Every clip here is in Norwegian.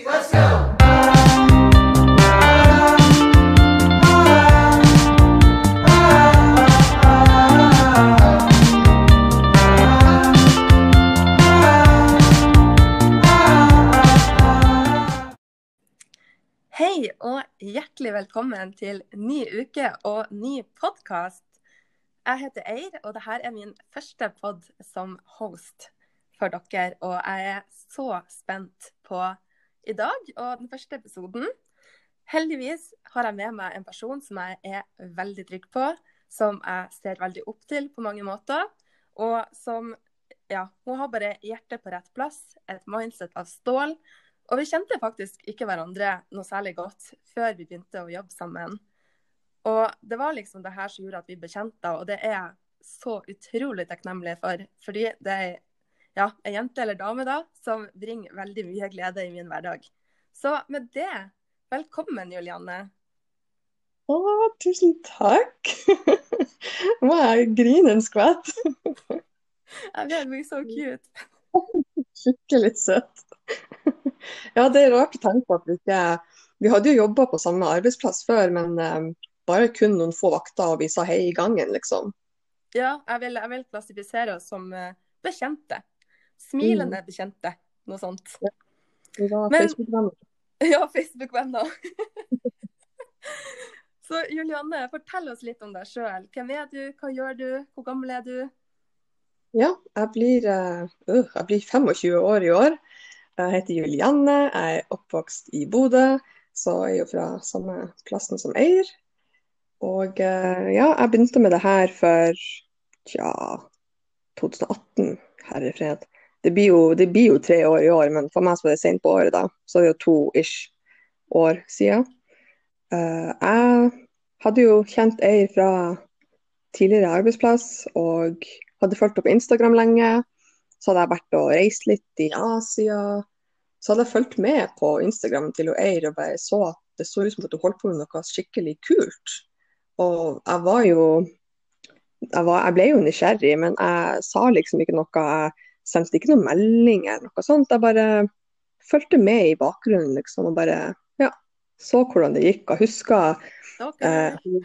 let's go! Hei og hjertelig velkommen til ny uke og ny podkast. Jeg heter Eir, og dette er min første pod som host for dere. Og jeg er så spent på i dag og den første episoden. Heldigvis har jeg med meg en person som jeg er veldig trygg på, som jeg ser veldig opp til på mange måter, og som ja, hun har bare hjertet på rett plass, et mindset av stål. Og vi kjente faktisk ikke hverandre noe særlig godt før vi begynte å jobbe sammen. Og det var liksom det her som gjorde at vi ble kjent, og det er jeg så utrolig takknemlig for. Fordi det er ja, en jente eller dame da, som bringer veldig mye glede i min hverdag. Så med det, velkommen Julianne. Å, tusen takk. Nå må jeg grine en skvett. Jeg vet, du er så cute. Skikkelig søt. Ja, det er rart å tenke på at vi ikke Vi hadde jo jobba på samme arbeidsplass før, men eh, bare kun noen få vakter, og vi sa hei i gangen, liksom. Ja, jeg vil, jeg vil klassifisere oss som eh, bekjente. Smilende bekjente, noe sånt. Ja. Facebook-venner. Ja, Facebook-venner. Så Julianne, fortell oss litt om deg sjøl. Hvem er du, hva gjør du, hvor gammel er du? Ja, jeg blir, eh, øh, jeg blir 25 år i år. Jeg heter Julianne, jeg er oppvokst i Bodø, så jeg er jo fra samme plassen som Eir. Og eh, ja, jeg begynte med det her for tja, 2018, herre fred. Det blir, jo, det blir jo tre år i år, men for meg som er det sent på året da. Så er det jo to ish år siden. Uh, jeg hadde jo kjent Eir fra tidligere arbeidsplass, og hadde fulgt opp Instagram lenge. Så hadde jeg vært og reist litt i Asia. Så hadde jeg fulgt med på Instagram til Eir og bare så at det så ut som at hun holdt på med noe skikkelig kult. Og jeg var jo jeg, var, jeg ble jo nysgjerrig, men jeg sa liksom ikke noe. Jeg sendte ikke noen melding eller noe sånt. Jeg bare fulgte med i bakgrunnen liksom, og bare ja, så hvordan det gikk. Og huska okay. Eh,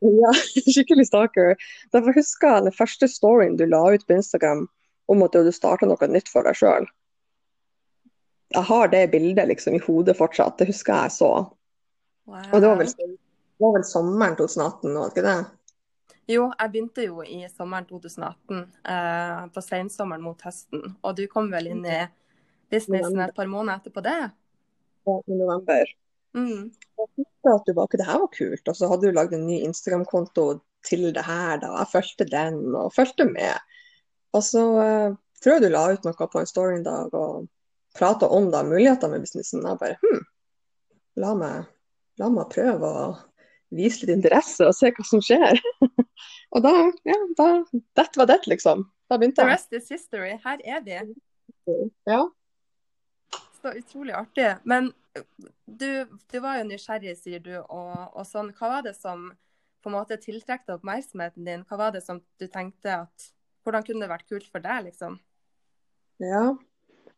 ja, skikkelig stalker. Derfor husker jeg den første storyen du la ut på Instagram om at du hadde starta noe nytt for deg sjøl. Jeg har det bildet liksom i hodet fortsatt. Det husker jeg så. Wow. Og det var vel, det var vel sommeren 2018, var det ikke det? Jo, jeg begynte jo i sommeren 2018, eh, på sensommeren mot høsten. Og du kom vel inn i businessen et par måneder etterpå det? Ja, I november. Mm. Jeg husker at du bare, det her var kult. Og så hadde du lagd en ny Instagram-konto til det her, da. Jeg fulgte den og fulgte med. Og så eh, tror jeg du la ut noe på en story en dag og prata om da, muligheter med businessen. Jeg bare hm, la meg, la meg prøve å vise litt interesse og se hva som skjer. og da, ja, da Dette var det, liksom. Da begynte jeg. The rest is history. Her er vi. Ja. Så utrolig artig. Men du, du var jo nysgjerrig, sier du, og, og sånn. Hva var det som på en måte tiltrakk deg oppmerksomheten din? Hva var det som du tenkte at Hvordan kunne det vært kult for deg, liksom? Ja.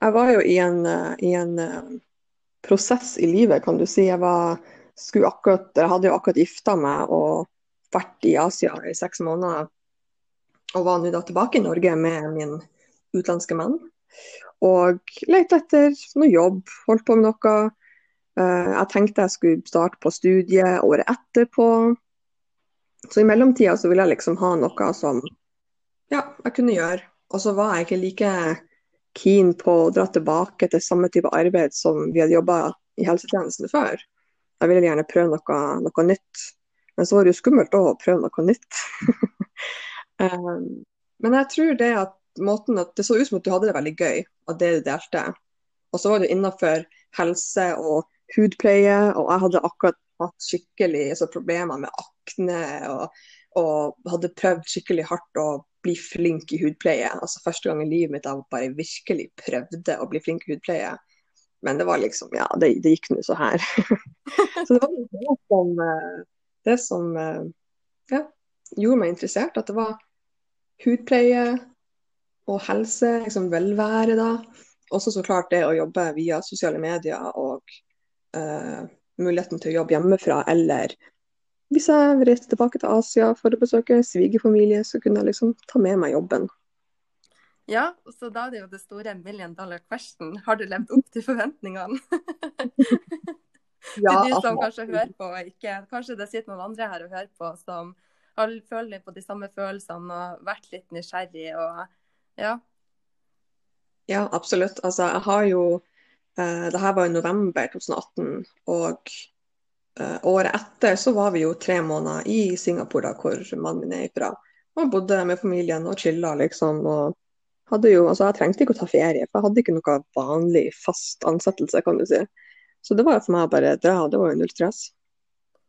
Jeg var jo i en, eh, i en eh, prosess i livet, kan du si. Jeg, var, akkurat, hadde jo akkurat gifta meg og vært i Asia i seks måneder. Og var nå da tilbake i Norge med min utenlandske mann. Og lette etter noe jobb, holdt på med noe. Eh, Jeg tenkte jeg skulle starte på studiet året etterpå. Så i mellomtida så ville jeg liksom ha noe som ja, jeg kunne gjøre. Og så var jeg ikke like keen på å dra tilbake til samme type arbeid som vi hadde jobba i helsetjenesten før. Jeg ville gjerne prøve noe, noe nytt. Men så var det jo skummelt å prøve noe nytt. um, men jeg tror det at måten at det så ut som at du hadde det veldig gøy av det du delte. Og så var det innenfor helse og hudpleie, og jeg hadde akkurat hatt skikkelig altså, problemer med akne og, og hadde prøvd skikkelig hardt å bli flink i hudpleie. Altså Første gang i livet mitt jeg bare virkelig prøvde å bli flink i hudpleie. Men det var liksom, ja, det, det gikk nå så her. så det var det som, eh, det som eh, ja, gjorde meg interessert. At det var hudpleie og helse, liksom velvære da. også så klart det å jobbe via sosiale medier og uh, muligheten til å jobbe hjemmefra, eller hvis jeg reiste tilbake til Asia for å besøke svigerfamilie, så kunne jeg liksom ta med meg jobben. Ja, så da er det jo det store million dollar question. Har du levd opp til forventningene? Ja, til de som altså, kanskje hører på ikke Kanskje det sitter noen andre her og hører på som har følt på de samme følelsene og vært litt nysgjerrig og ja. ja, absolutt. Altså, jeg har jo eh, Det her var i november 2018, og eh, året etter så var vi jo tre måneder i Singapore, da, hvor mannen min er ifra. Og bodde med familien og chilla, liksom. og jo, altså Jeg trengte ikke å ta ferie, for jeg hadde ikke noe vanlig fast ansettelse, kan du si. Så det var for meg å bare dra, det var jo null stress.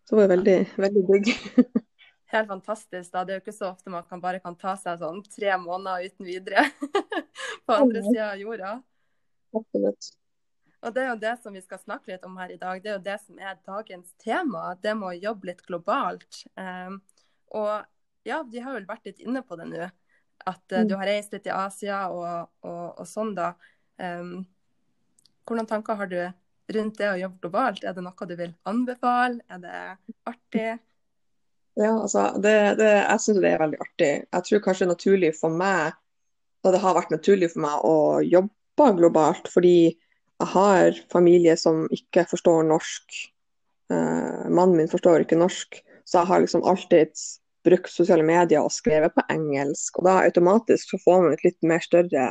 Så det var jo veldig, veldig digg. Helt fantastisk. da. Det er jo ikke så ofte man kan bare kan ta seg sånn tre måneder uten videre på andre sida av jorda. Absolutt. Og det er jo det som vi skal snakke litt om her i dag. Det er jo det som er dagens tema. Det med å jobbe litt globalt. Um, og ja, de har vel vært litt inne på det nå. At uh, du har reist litt i Asia og, og, og sånn, da. Um, hvordan tanker har du rundt det å jobbe globalt? Er det noe du vil anbefale? Er det artig? Ja, altså, det, det, jeg syns det er veldig artig. Jeg tror kanskje naturlig for meg, og det har vært naturlig for meg å jobbe globalt, fordi jeg har familie som ikke forstår norsk. Uh, mannen min forstår ikke norsk, så jeg har liksom alltid brukt sosiale medier og skrevet på engelsk. Og da automatisk så får man et litt mer større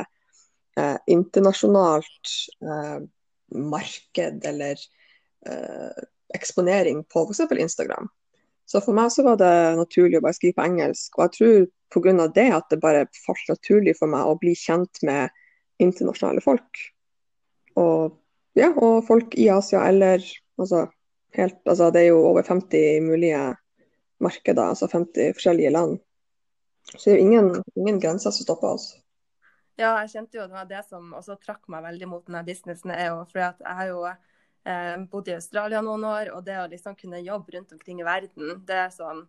eh, internasjonalt eh, marked eller eh, eksponering på f.eks. Instagram. Så for meg så var det naturlig å bare skrive på engelsk. Og jeg tror pga. det at det bare falt naturlig for meg å bli kjent med internasjonale folk. Og, ja, og folk i Asia eller altså, helt, altså Det er jo over 50 mulige markeder, altså 50 forskjellige land. Så det er jo ingen, ingen grenser som stopper oss. Ja, jeg kjente jo det var det som også trakk meg veldig mot denne businessen. er jo fordi at Jeg har jo eh, bodd i Australia noen år, og det å liksom kunne jobbe rundt omkring i verden det er sånn,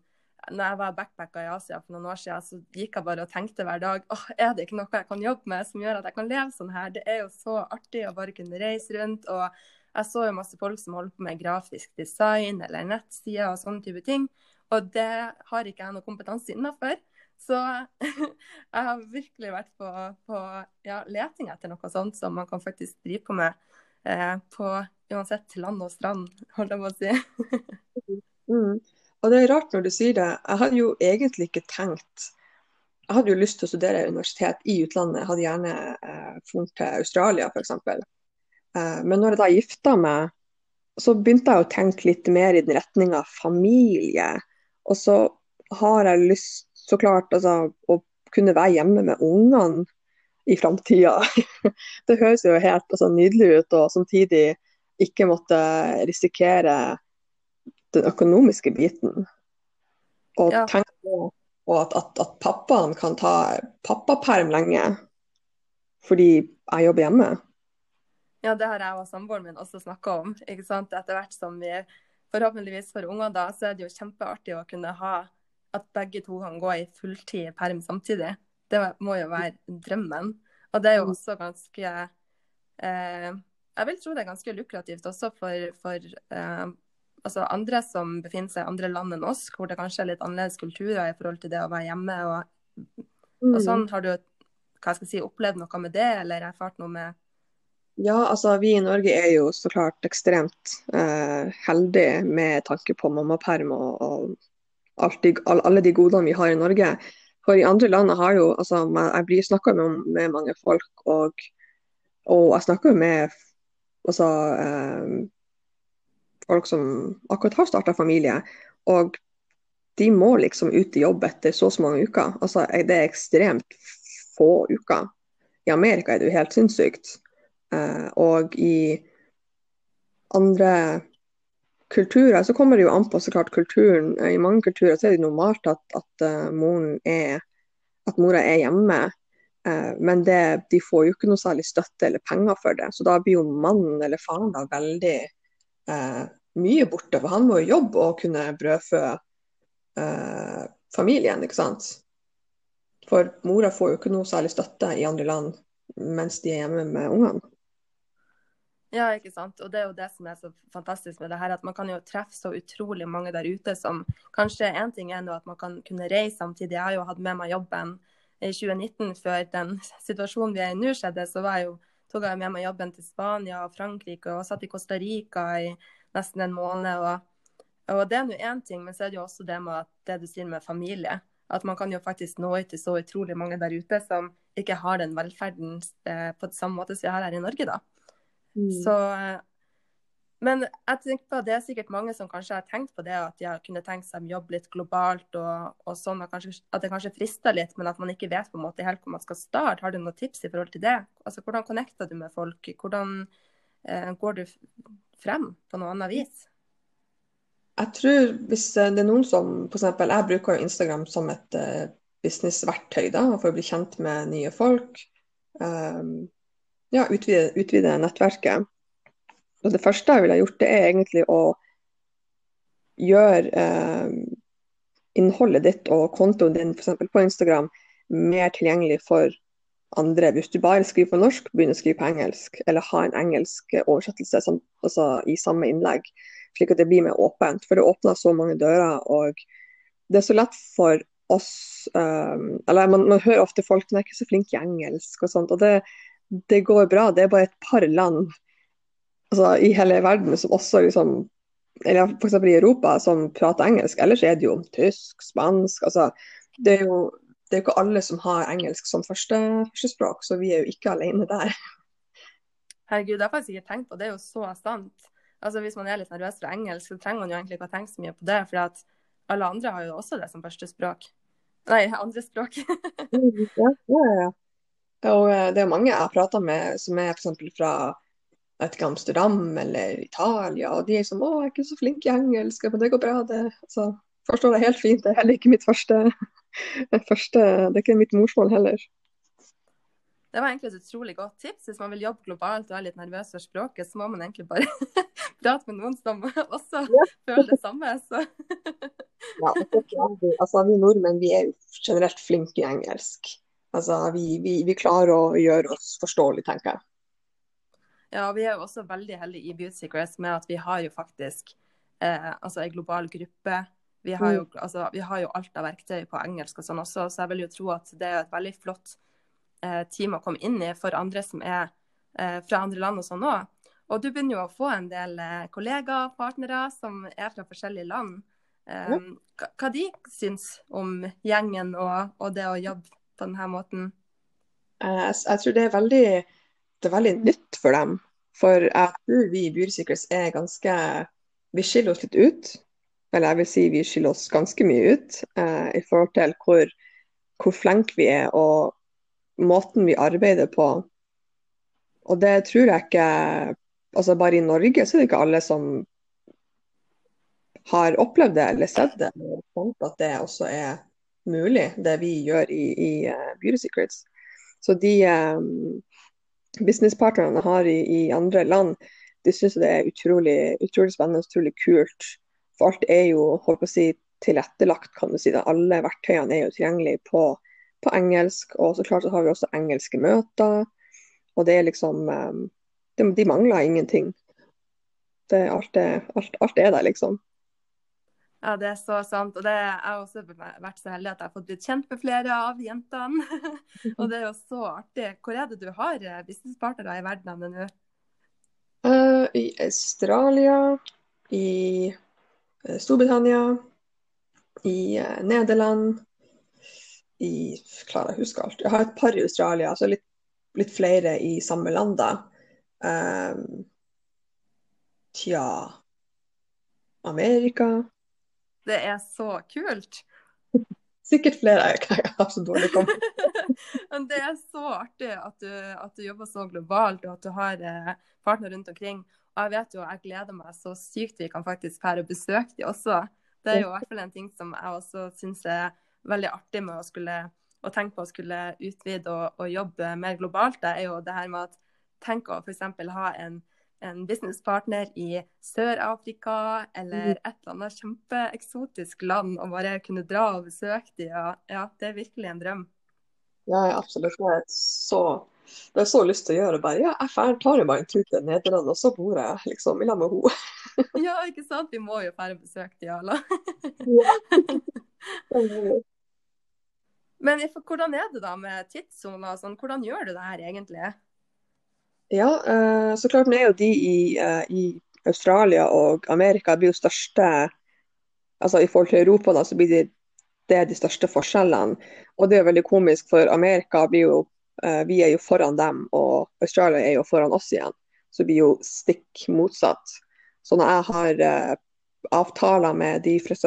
når jeg var backpacka i Asia for noen år siden, så gikk jeg bare og tenkte hver dag åh, er det ikke noe jeg kan jobbe med som gjør at jeg kan leve sånn her? Det er jo så artig å bare kunne reise rundt. og Jeg så jo masse folk som holdt på med grafisk design eller nettsider og sånne type ting. Og det har ikke jeg noe kompetanse innafor. Så jeg har virkelig vært på, på ja, leting etter noe sånt som man kan faktisk drive på med eh, på uansett land og strand, holdt jeg på å si. mm. Og det er rart når du sier det. Jeg hadde jo egentlig ikke tenkt Jeg hadde jo lyst til å studere universitet i utlandet. Jeg hadde gjerne eh, funnet til Australia f.eks. Eh, men når jeg da gifta meg, så begynte jeg å tenke litt mer i den retninga familie. Og så har jeg lyst så klart altså, å kunne være hjemme med ungene i framtida. det høres jo helt altså, nydelig ut, og samtidig ikke måtte risikere den økonomiske biten. Og ja. tenke på at, at, at, pappaen kan ta pappaperm lenge fordi jeg jobber hjemme. Ja, det har jeg og samboeren min også snakka om. Etter hvert som vi forhåpentligvis for unger da, så er det jo kjempeartig å kunne ha at begge to kan gå i fulltid perm samtidig. Det må jo være drømmen. Og det er jo mm. også ganske eh, Jeg vil tro det er ganske lukrativt også for, for eh, altså andre som befinner seg i andre land enn oss, hvor det kanskje er litt annerledes kulturer i forhold til det å være hjemme. Og, og mm. sånn Har du hva skal jeg si, opplevd noe med det, eller erfart noe med ja, altså vi i Norge er jo så klart ekstremt eh, heldige med tanke på mammaperm og, og de, alle de godene vi har i Norge. For i andre land har jo altså, Jeg blir snakka med, med, mange folk, og, og jeg snakker jo med altså, eh, folk som akkurat har starta familie. Og de må liksom ut i jobb etter så så mange uker. Altså, det er ekstremt få uker. I Amerika er det jo helt sinnssykt. Eh, og i andre kulturer så kommer det jo an på så klart kulturen. I mange kulturer så er det normalt at, at moren er at mora er hjemme. Men det, de får jo ikke noe særlig støtte eller penger for det. Så da blir jo mannen eller faren da veldig eh, mye borte. For han må jo jobbe og kunne brødfø familien, ikke sant. For mora får jo ikke noe særlig støtte i andre land mens de er hjemme med ungene. Ja, ikke sant. Og det er jo det som er så fantastisk med det her, at man kan jo treffe så utrolig mange der ute som kanskje én ting er nå at man kan kunne reise samtidig. Jeg har jo hatt med meg jobben i 2019 før den situasjonen vi er i nå skjedde. Så var jeg jo, tok jeg med meg jobben til Spania og Frankrike og satt i Costa Rica i nesten en måned. Og, og det er nå én ting, men så er det jo også det med det du sier med familie. At man kan jo faktisk nå ut til så utrolig mange der ute som ikke har den velferden eh, på samme måte som vi har her i Norge, da. Mm. Så, eh, men jeg tenker på, at det er sikkert mange som kanskje har tenkt på det, at de har kunnet tenkt seg å jobbe litt globalt og, og sånn, at, kanskje, at det kanskje frister litt, men at man ikke vet på en måte helt hvor man skal starte. Har du noen tips i forhold til det? Altså, Hvordan connecter du med folk? Hvordan eh, går du frem på noe annet vis? Jeg tror hvis det er noen som f.eks. Jeg bruker jo Instagram som et uh, businessverktøy da, for å bli kjent med nye folk. Um, ja, utvide, utvide, nettverket. Og det første jeg ville gjort, det er egentlig å gjøre eh, innholdet ditt og kontoen din f.eks. på Instagram mer tilgjengelig for andre. Hvis du bare skriver på norsk, begynner å skrive på engelsk, eller ha en engelsk oversettelse som, altså, i samme innlegg slik at det blir mer åpent. For det åpner så mange dører. og det er så lett for oss um, Eller man, man, hører ofte folk som er ikke så flinke i engelsk og sånt. Og det, det, går bra. Det er bare et par land altså, i hele verden som også liksom eller f.eks. i Europa som prater engelsk. Ellers er det jo tysk, spansk. altså Det er jo det er ikke alle som har engelsk som første, førstespråk, så vi er jo ikke alene der. Herregud, det har jeg faktisk ikke tenkt på. Det er jo så sant altså Hvis man er litt nervøs for engelsk, så trenger man jo egentlig ikke å tenke så mye på det. For at alle andre har jo også det som første språk. Nei, andre språk. ja, ja, ja. Og eh, det er mange jeg har prata med som er f.eks. fra vet ikke, Amsterdam eller Italia, og de er som 'Å, jeg er ikke så flink i engelsk', men det går bra, det. Så forstår det helt fint. Det er heller ikke mitt første, første Det er ikke mitt morsmål heller. Det var egentlig et utrolig godt tips. Hvis man vil jobbe globalt og er litt nervøs for språket, så må man egentlig bare prate med noen som også ja. føler det samme. Så. ja, altså, vi nordmenn vi er jo generelt flinke i engelsk. Altså, vi, vi, vi klarer å gjøre oss forståelige, tenker jeg. Ja, vi er jo også veldig heldige i Beauty Secrets med at vi har jo faktisk eh, altså en global gruppe. Vi har, jo, mm. altså, vi har jo alt av verktøy på engelsk og sånn også, så jeg vil jo tro at det er et veldig flott eh, team å komme inn i for andre som er eh, fra andre land og sånn òg. Og du begynner jo å få en del eh, kollegaer, partnere, som er fra forskjellige land. Um, hva de syns om gjengen og, og, det å jobbe på denne måten? Jeg, jeg tror det er, veldig, det er veldig nytt for dem. For jeg tror vi i Beauty Secrets er ganske Vi skiller oss litt ut. Eller jeg vil si vi skiller oss ganske mye ut eh, i forhold til hvor, hvor flinke vi er og måten vi arbeider på. Og det tror jeg ikke altså Bare i Norge så er det ikke alle som har opplevd det eller sett det. Og at det også er mulig, det vi gjør i, i uh, Beauty Secrets. Så de um, businesspartnerne har i, i, andre land, de syns det er utrolig, utrolig spennende utrolig kult. For alt er jo holdt på å si, tilrettelagt, kan du si. Det. Alle verktøyene er jo tilgjengelige på på engelsk. Og så klart så har vi også engelske møter. Og det er liksom um, de, de, mangler ingenting. Det, alt, er, alt, alt, er der, liksom. Ja, det er så sant. Og det, jeg har også vært så heldig at jeg har fått blitt kjent med flere av jentene. og det er jo så artig. Hvor er det du har eh, businesspartnere i verden nå? Uh, I Australia, i uh, Storbritannia, i Nederland, i Klarer jeg å huske alt. Jeg har et par i Australia, altså litt, litt flere i samme land, da. Um, tja Amerika. Det er så kult. Sikkert flere. Jeg har så dårlig Men det er så artig at du, at du, jobber så globalt, og at du har eh, partner rundt omkring. Og jeg vet jo, jeg gleder meg så sykt vi kan faktisk fære og besøke de også. Det er jo i hvert fall en ting som jeg også syns er veldig artig med å skulle å tenke på å skulle utvide og, og, jobbe mer globalt, det er jo det her med at tenk å f.eks. ha en, en businesspartner i Sør-Afrika eller mm. et eller annet kjempeeksotisk land og bare kunne dra og besøke dem. Ja, ja, det er virkelig en drøm. Ja, absolutt. Er så Det har jeg så lyst til å gjøre. bare, ja, Jeg tar jo bare en tur til Nederland, og så bor jeg liksom i lag med henne. Ja, ikke sant? Vi må jo bare besøke Diala. Men hvordan er det da med tidssoner sånn? Hvordan gjør du det her egentlig? Ja, uh, så klart nå er jo de i, uh, i, Australia og Amerika blir jo største altså I forhold til Europa da, så blir det, det de største forskjellene. Og det er veldig komisk, for Amerika blir jo uh, Vi er jo foran dem, og Australia er jo foran oss igjen. Så blir jo stikk motsatt. Så når jeg har avtaler med de f.eks.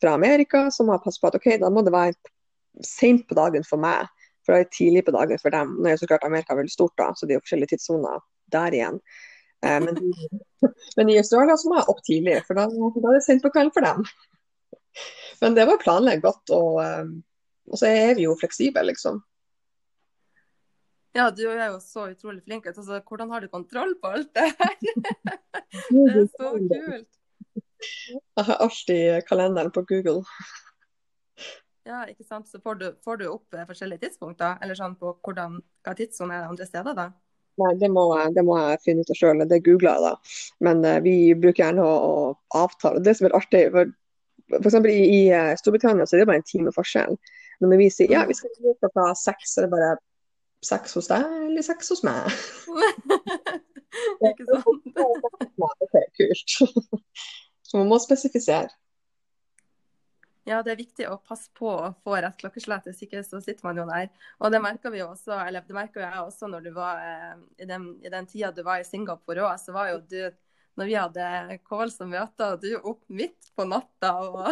fra Amerika, så må jeg passe på at ok, da må det være sent på dagen for meg, for det er tidlig på dagen for dem. Nå er så klart Amerika veldig stort, da, så det er jo forskjellige tidssoner der igjen. Eh, men, men, i Australia så må jeg opp tidlig, for da, da er det sent på kvelden for dem. Men det var planlegge godt, og, eh, og, så er vi jo fleksible, liksom. Ja, du er jo så utrolig flink. Altså, hvordan har du kontroll på alt det her? Det er så kult. Jeg har alltid kalenderen på Google. Ja, ikke sant. Så får du, får du opp eh, forskjellige tidspunkter, eller sånn på hvordan, hva tidssone er andre steder, da? Nei, det må, det må jeg finne ut av sjøl. Det googler jeg, da. Men uh, vi bruker gjerne å, å avtale. Det som er artig, for, f.eks. i, i uh, Storbritannia så er det bare en time forskjell. Men når vi sier ja, vi skal ut klokka seks, så er det bare seks hos deg eller seks hos meg. ikke sant? det er kult. Så man må spesifisere. Ja, det er viktig å passe på å få rett klokkeslett, hvis ikke så sitter man jo der. Og det merka vi jo også, eller det merka jeg også når du var eh, i den, i den tida du var i Singapore òg, så var jo du når vi hadde call som møter, og du opp midt på natta og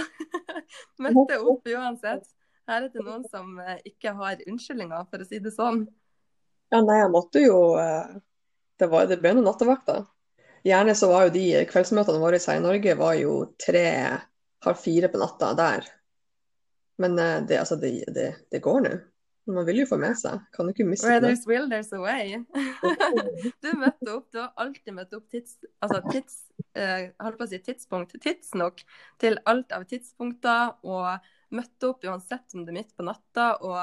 møtte opp uansett. Her er det noen som eh, ikke har unnskyldninger, for å si det sånn. Ja, nei, jeg måtte jo eh, Det, var, det ble noen nattevakter. Gjerne så var jo de kveldsmøtene våre her i Norge var jo tre halv fire på natta der. Men eh, det, altså, det, det, det går nå. Man vil jo få med seg. Kan du ikke miste Where there's will, there's a way. du møtte opp, du har alltid møtt opp tids, altså tids, eh, holdt på å si tidspunkt, tidsnok til alt av tidspunkter, og møtte opp uansett om det er midt på natta. Og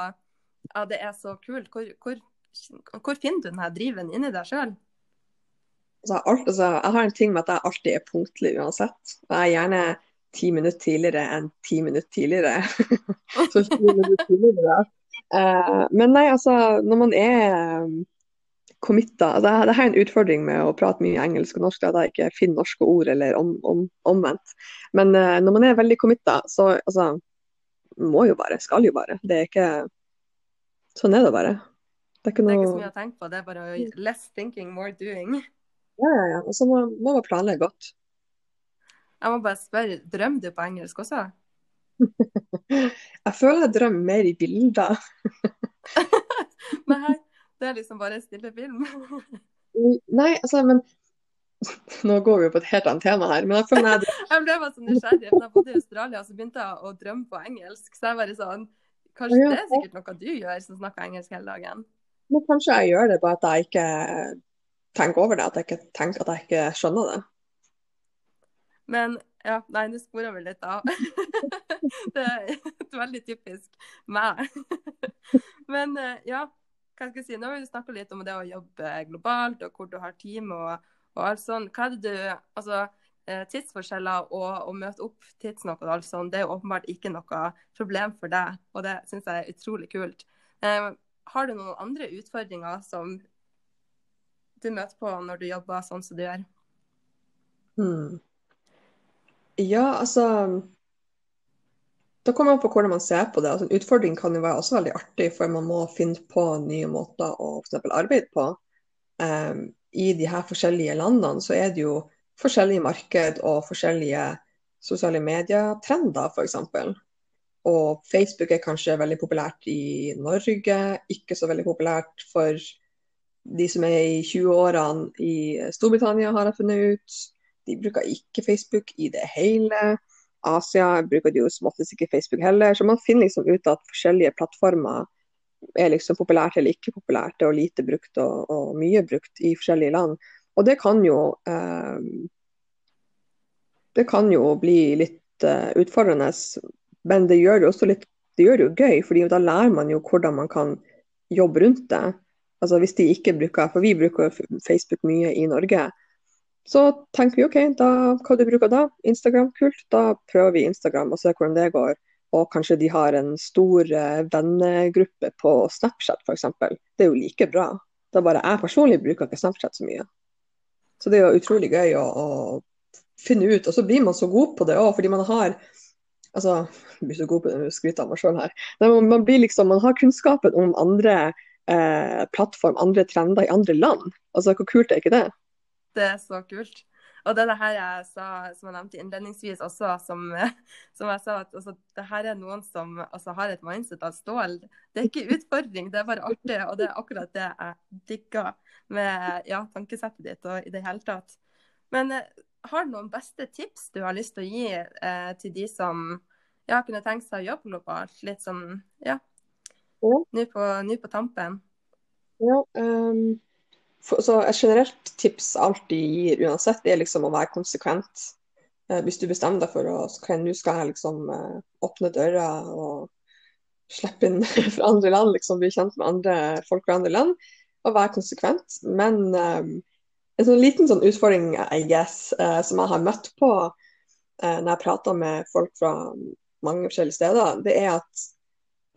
ja, det er så kult. Hvor, hvor, hvor finner du denne driven inni deg sjøl? Altså, altså, jeg har en ting med at jeg alltid er punktlig uansett. Jeg er gjerne ti minutter tidligere enn ti minutter tidligere. så minutter tidligere. Uh, men nei, altså, når man er um, committa det, det er en utfordring med å prate mye engelsk og norsk, da jeg ikke finner norske ord eller om, om, omvendt. Men uh, når man er veldig committa, så altså, må jo bare, skal jo bare. Det er ikke Sånn er det bare. Det er ikke, noe... det er ikke så mye å tenke på, det er bare less thinking, more doing. Ja, ja, ja. Og så må, må man planlegge godt. Jeg må bare spørre, drømmer du på engelsk også? jeg føler jeg drømmer mer i bilder. Nei, det er liksom bare stille film. Nei, altså, men nå går vi jo på et helt annet tema her, men jeg føler jeg... jeg ble bare så nysgjerrig. Da jeg bodde i Australia, så begynte jeg å drømme på engelsk. Så jeg bare sånn Kanskje det er sikkert noe du gjør, som snakker engelsk hele dagen? Men kanskje jeg gjør det, bare at jeg ikke tenker over det. At jeg ikke tenker at jeg ikke skjønner det. Men ja, nei, nå sporer vi litt av. det er veldig typisk meg. Men eh, ja, hva skal jeg si. Nå har vi snakka litt om det å jobbe globalt, og hvor du har team og, og alt sånt. Hva er det du Altså, eh, tidsforskjeller og å møte opp tidsnok og alt sånt, det er jo åpenbart ikke noe problem for deg, og det syns jeg er utrolig kult. Eh, har du noen andre utfordringer som du møter på når du jobber sånn som du gjør? Hmm. Ja, altså Da kommer man på hvordan man ser på det. Altså, en utfordring kan jo være også veldig artig, for man må finne på nye måter å for arbeide på. Um, I de her forskjellige landene så er det jo forskjellige marked og forskjellige sosiale medietrender, f.eks. Og Facebook er kanskje veldig populært i Norge, ikke så veldig populært for de som er i 20-årene i Storbritannia, har jeg funnet ut. De bruker ikke Facebook i det hele. Asia bruker de jo som oftest ikke Facebook heller. Så man finner liksom ut at forskjellige plattformer er liksom populært eller ikke populært, og lite brukt og, og mye brukt i forskjellige land. Og det kan jo eh, Det kan jo bli litt eh, utfordrende, men det gjør det også litt det gjør det jo gøy, fordi da lærer man jo hvordan man kan jobbe rundt det. Altså hvis de ikke bruker, for vi bruker Facebook mye i Norge, så tenker vi OK, da, hva du bruker da? Instagram, kult. Da prøver vi Instagram og ser hvordan det går. Og kanskje de har en stor uh, vennegruppe på Snapchat f.eks. Det er jo like bra. Det er bare jeg personlig bruker ikke Snapchat så mye. Så det er jo utrolig gøy å, å finne ut. Og så blir man så god på det òg, fordi man har altså, jeg blir så god på det å skryte av meg sjøl her. Man, man, liksom, man har kunnskapen om andre eh, plattform, andre trender i andre land. Altså, Hvor kult er ikke det? Det er så kult. Og det er det her jeg sa, som jeg nevnte innledningsvis også, som, som jeg sa at altså, det her er noen som altså, har et mindset av stål. Det er ikke utfordring, det er bare artig. Og det er akkurat det jeg digger med ja, tankesettet ditt og i det hele tatt. Men eh, har du noen beste tips du har lyst til å gi eh, til de som ja, kunne tenkt seg å jobbe globalt? Litt sånn, ja, nå på, på, tampen? Ja, um, så Et generelt tips alltid gir uansett, er liksom å være konsekvent. Uh, hvis du bestemmer deg for å nå skal jeg liksom uh, åpne døra og slippe inn fra andre land, liksom bli kjent med andre folk fra andre land, og være konsekvent. Men um, en sånn liten sånn utfordring I guess, uh, som jeg har møtt på når jeg prater med folk fra mange forskjellige steder, det er at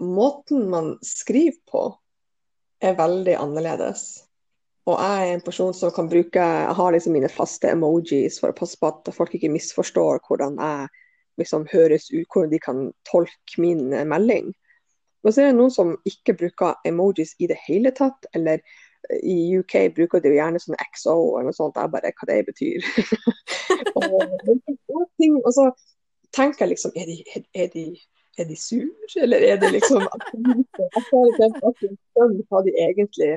måten man skriver på, er veldig annerledes. Og jeg er en person som kan bruke Jeg har liksom mine faste emojis for å passe på at folk ikke misforstår hvordan jeg liksom høres ut, hvordan de kan tolke min melding. Men så er det noen som ikke bruker emojis i det hele tatt, eller i UK bruker de gjerne sånn XO eller noe sånt. Jeg bare hva det betyr. og, og, så tenker jeg liksom er de, er de er de sur, eller er det liksom hva de egentlig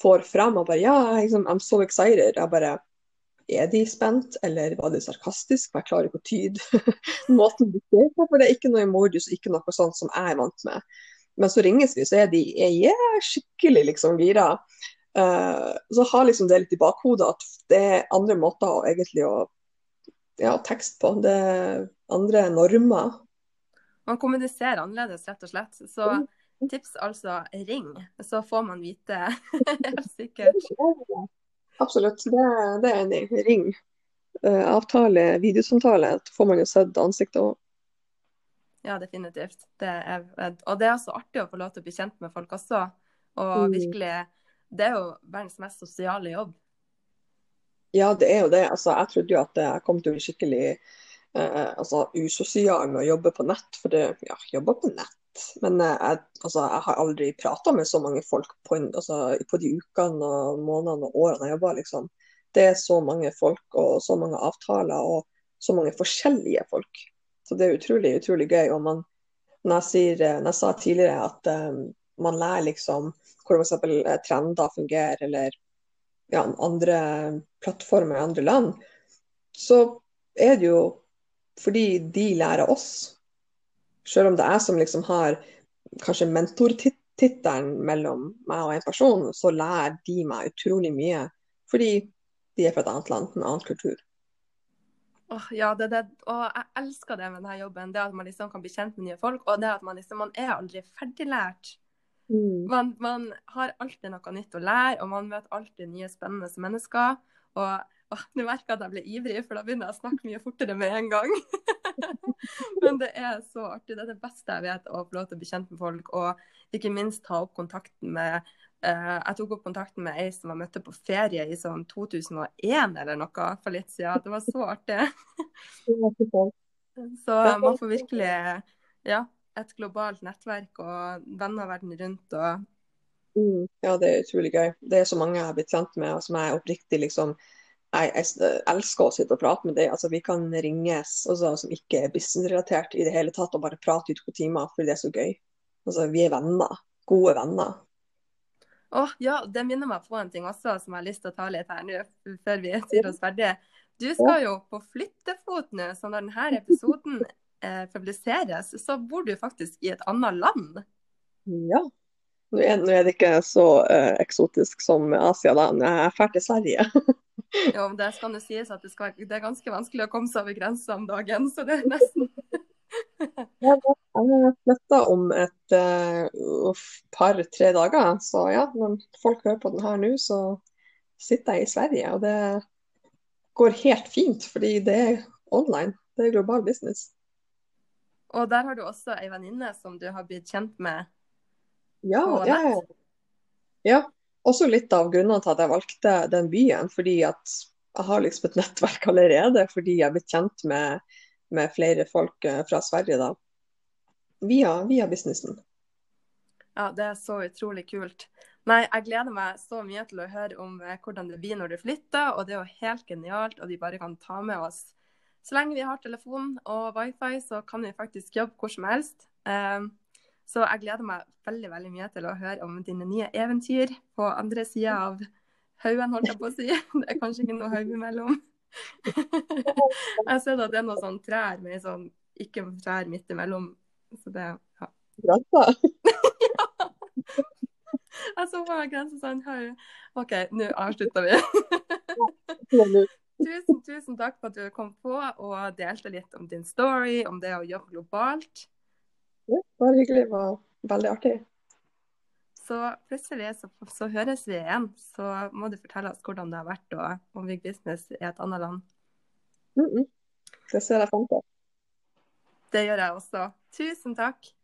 får fram. Og bare ja, liksom, I'm so excited. Jeg bare Er de spent, eller var det sarkastisk? For jeg klarer ikke å tyde måten de ser på. For det er ikke noe emojis ikke noe sånt som jeg er vant med. Men så ringes vi, så er de er yeah, skikkelig liksom gira. Uh, så har liksom det litt i bakhodet at det er andre måter å egentlig å ja, tekst på. Det er andre normer man kommuniserer annerledes, rett og slett. Så tips altså ring, så får man vite helt sikkert. Absolutt, det, det er enig Ring. Uh, avtale, videosamtale, får man jo sett ansiktet òg. Ja, definitivt. Det er, og det er så artig å få lov til å bli kjent med folk også. Og mm. virkelig Det er jo verdens mest sosiale jobb. Ja, det er jo det. Altså, jeg trodde jo at jeg kom til å bli skikkelig eh, altså, usosial med å jobbe på nett. For det, ja, jobber på nett. Men eh, jeg, altså, jeg har aldri prata med så mange folk på, altså, på, de ukene og månedene og årene jeg jobber. Liksom. Det er så mange folk og så mange avtaler og så mange forskjellige folk. Så det er utrolig, utrolig gøy. Og man, når, jeg sier, eh, når jeg sa tidligere at um, man lærer liksom hvordan f.eks. trender fungerer, eller ja, andre plattformer i andre land, så er det jo fordi de lærer oss. Selv om det er jeg som liksom har kanskje mentortittelen mellom meg og en person, så lærer de meg utrolig mye. Fordi de er fra et annet land, en annen kultur. Oh, ja, det, det, og jeg elsker det med denne jobben. Det at man liksom kan bli kjent med nye folk. Og det at man liksom, man er aldri ferdiglært. Mm. Man, man, har alltid noe nytt å lære, og man møter alltid nye spennende mennesker. Og Åh, Nå merker jeg at jeg ble ivrig, for da begynner jeg å snakke mye fortere med en gang. Men det er så artig. Det er det beste jeg vet, å få lov til å bli kjent med folk. Og ikke minst ta opp kontakten med uh, Jeg tok opp kontakten med ei som jeg møtte på ferie i sånn 2001 eller noe for litt siden. Det var så artig. så man får virkelig ja, et globalt nettverk og venner verden rundt. og mm, Ja, det er utrolig gøy. Det er så mange jeg har blitt kjent med, og som jeg oppriktig liksom jeg, jeg, elsker å sitte og prate med deg. Altså, vi kan ringes altså, som ikke er businessrelatert i det hele tatt, og bare prate i to timer fordi det er så gøy. Altså, vi er venner. Gode venner. Oh, ja, Det minner meg på en ting også som jeg har lyst til å ta litt her nå, før vi sier oss ferdige. Du skal jo på flyttefot nå, så når denne episoden eh, publiseres, så bor du faktisk i et annet land. Ja. Nå er, nå er det ikke så uh, eksotisk som Asia, da. Jeg er ferdig til Sverige. Jo, det skal jo sies at det, skal, det, er ganske vanskelig å komme seg over grensa om dagen, så det er nesten Jeg flytta om et uh, par-tre dager, så ja, når folk hører på den her nå, så sitter jeg i Sverige. Og det går helt fint, fordi det er online. Det er global business. Og der har du også ei venninne som du har blitt kjent med Ja, ja, ja. Også litt av grunnene til at jeg valgte den byen. Fordi at jeg har liksom et nettverk allerede, fordi jeg er blitt kjent med, med flere folk eh, fra Sverige da. Via, via businessen. Ja, det er så utrolig kult. Nei, jeg gleder meg så mye til å høre om eh, hvordan det blir når du flytter, og det er jo helt genialt, og de bare kan ta med oss Så lenge vi har telefon og wifi, så kan vi faktisk jobbe hvor som helst. Um, så jeg gleder meg veldig veldig mye til å høre om dine nye eventyr på andre sida av haugen, holdt jeg på å si. Det er kanskje ikke noe haug imellom. jeg ser at det er noen sånn trær med sånn ikke trær midt imellom. Så det, ja. Grensa. Jeg så på meg grensa sånn. OK, nå avslutter vi. Tusen, tusen takk for at du kom på og delte litt om din story, om det å jobbe globalt. Ja, var hyggelig. Det var veldig artig. Så plutselig så, så høres vi igjen. Så må du fortelle oss hvordan det har vært og om Big business i et annet land. Mm -mm. Det ser jeg fram til. Det gjør jeg også. Tusen takk.